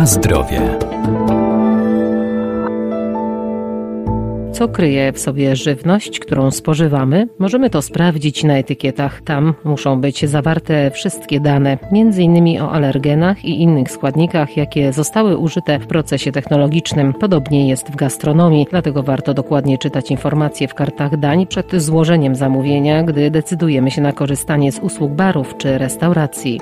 Na zdrowie. Co kryje w sobie żywność, którą spożywamy? Możemy to sprawdzić na etykietach. Tam muszą być zawarte wszystkie dane, m.in. o alergenach i innych składnikach, jakie zostały użyte w procesie technologicznym. Podobnie jest w gastronomii, dlatego warto dokładnie czytać informacje w kartach dań przed złożeniem zamówienia, gdy decydujemy się na korzystanie z usług barów czy restauracji.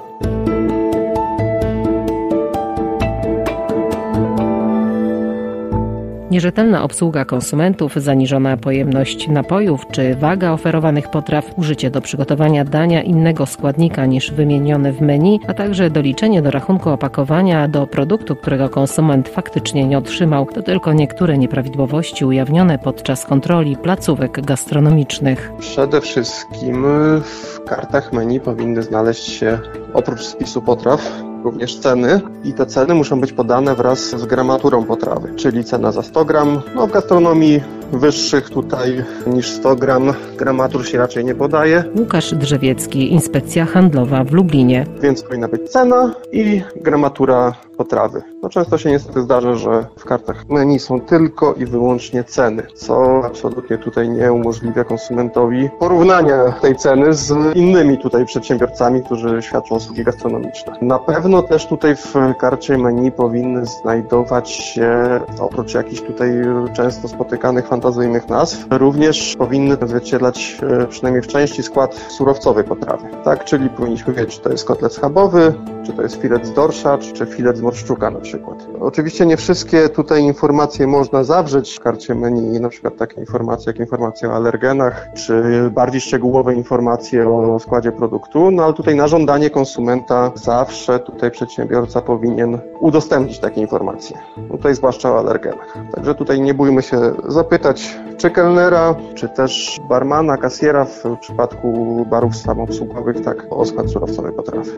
Nierzetelna obsługa konsumentów, zaniżona pojemność napojów czy waga oferowanych potraw, użycie do przygotowania dania innego składnika niż wymieniony w menu, a także doliczenie do rachunku opakowania do produktu, którego konsument faktycznie nie otrzymał, to tylko niektóre nieprawidłowości ujawnione podczas kontroli placówek gastronomicznych. Przede wszystkim w kartach menu powinny znaleźć się oprócz spisu potraw również ceny i te ceny muszą być podane wraz z gramaturą potrawy, czyli cena za 100 gram. No w gastronomii wyższych tutaj niż 100 gram gramatur się raczej nie podaje. Łukasz Drzewiecki, Inspekcja Handlowa w Lublinie. Więc powinna być cena i gramatura potrawy. No często się niestety zdarza, że w kartach menu są tylko i wyłącznie ceny, co absolutnie tutaj nie umożliwia konsumentowi porównania tej ceny z innymi tutaj przedsiębiorcami, którzy świadczą usługi gastronomiczne. Na pewno też tutaj w karcie menu powinny znajdować się, oprócz jakichś tutaj często spotykanych fantazyjnych nazw, również powinny odzwierciedlać e, przynajmniej w części skład surowcowy potrawy. Tak, czyli powinniśmy wiedzieć, czy to jest kotlet schabowy, czy to jest filet z dorsza, czy filet z morszczuka na przykład. Oczywiście nie wszystkie tutaj informacje można zawrzeć w karcie menu, na przykład takie informacje jak informacje o alergenach, czy bardziej szczegółowe informacje o składzie produktu, no ale tutaj na żądanie konsumenta zawsze tutaj przedsiębiorca powinien udostępnić takie informacje. No tutaj zwłaszcza o alergenach. Także tutaj nie bójmy się zapytać, czy kelnera, czy też barmana, kasjera w przypadku barów samoobsługowych, tak o skład surowcowy potrawy.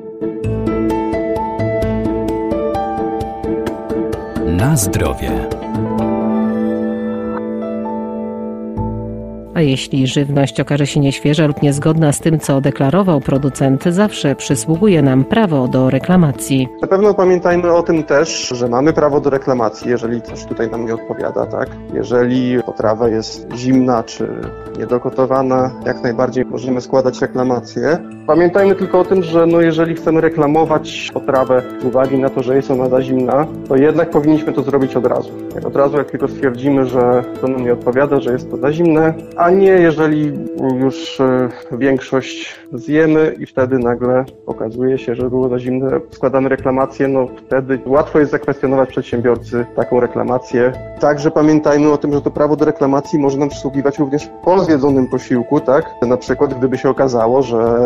Na zdrowie. A jeśli żywność okaże się nieświeża lub niezgodna z tym, co deklarował producent, zawsze przysługuje nam prawo do reklamacji. Na pewno pamiętajmy o tym też, że mamy prawo do reklamacji, jeżeli coś tutaj nam nie odpowiada, tak? Jeżeli potrawa jest zimna czy niedogotowana, jak najbardziej możemy składać reklamację. Pamiętajmy tylko o tym, że no jeżeli chcemy reklamować potrawę z uwagi na to, że jest ona za zimna, to jednak powinniśmy to zrobić od razu. Od razu, jak tylko stwierdzimy, że to nam nie odpowiada, że jest to za zimne, a nie jeżeli już e, większość zjemy i wtedy nagle okazuje się, że było za zimne, składamy reklamację, no wtedy łatwo jest zakwestionować przedsiębiorcy taką reklamację. Także pamiętajmy o tym, że to prawo do reklamacji może nam przysługiwać również po zjedzonym posiłku, tak? Na przykład gdyby się okazało, że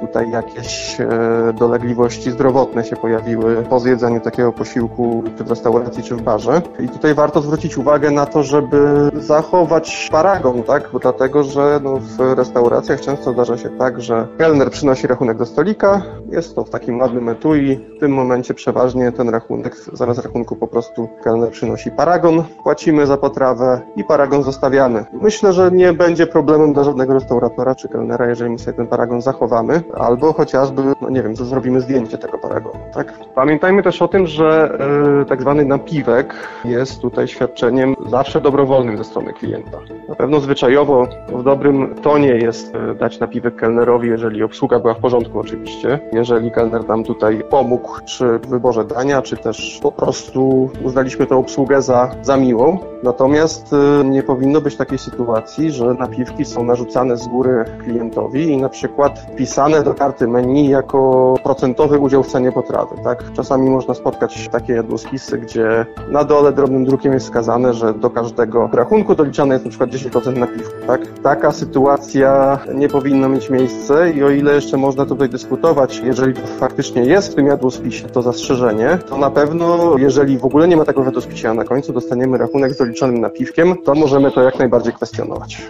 tutaj jakieś e, dolegliwości zdrowotne się pojawiły po zjedzeniu takiego posiłku czy w restauracji, czy w barze. I tutaj warto zwrócić uwagę na to, żeby zachować paragon, tak? Bo dlatego, że no, w restauracjach często zdarza się tak, że kelner przynosi rachunek do stolika, jest to w takim ładnym etui. W tym momencie przeważnie ten rachunek, zamiast rachunku po prostu kelner przynosi paragon, płacimy za potrawę i paragon zostawiamy. Myślę, że nie będzie problemem dla żadnego restauratora czy kelnera, jeżeli my sobie ten paragon zachowamy, albo chociażby, no nie wiem, zrobimy zdjęcie tego paragonu, tak? Pamiętajmy też o tym, że yy, tak zwany napiwek jest tutaj świadczeniem zawsze dobrowolnym ze strony klienta. Na pewno zwyczajowo w dobrym tonie jest e, dać napiwek kelnerowi, jeżeli obsługa była w porządku oczywiście. Jeżeli kelner nam tutaj pomógł przy wyborze dania, czy też po prostu uznaliśmy tę obsługę za, za miłą. Natomiast e, nie powinno być takiej sytuacji, że napiwki są narzucane z góry klientowi i na przykład wpisane do karty menu jako procentowy udział w cenie potrawy. Tak? Czasami można spotkać takie jadłospisy, gdzie na dole drobnym drukiem jest wskazane, że do każdego rachunku doliczane jest na przykład 10% napiwku. Tak? Taka sytuacja nie powinna mieć miejsca i o ile jeszcze można tutaj dyskutować, jeżeli to faktycznie jest w tym jadłospisie to zastrzeżenie, to na pewno, jeżeli w ogóle nie ma tego w jadłospisie, a na końcu dostaniemy rachunek z doliczonym napiwkiem, to możemy to jak najbardziej kwestionować.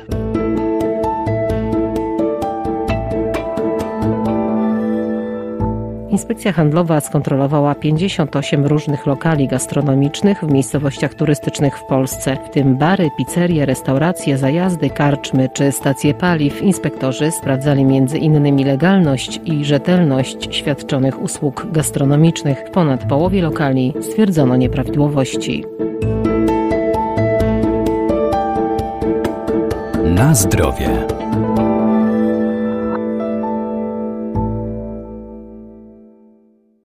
Inspekcja Handlowa skontrolowała 58 różnych lokali gastronomicznych w miejscowościach turystycznych w Polsce, w tym bary, pizzerie, restauracje, zajazdy, karczmy czy stacje paliw. Inspektorzy sprawdzali innymi legalność i rzetelność świadczonych usług gastronomicznych. W ponad połowie lokali stwierdzono nieprawidłowości. Na zdrowie.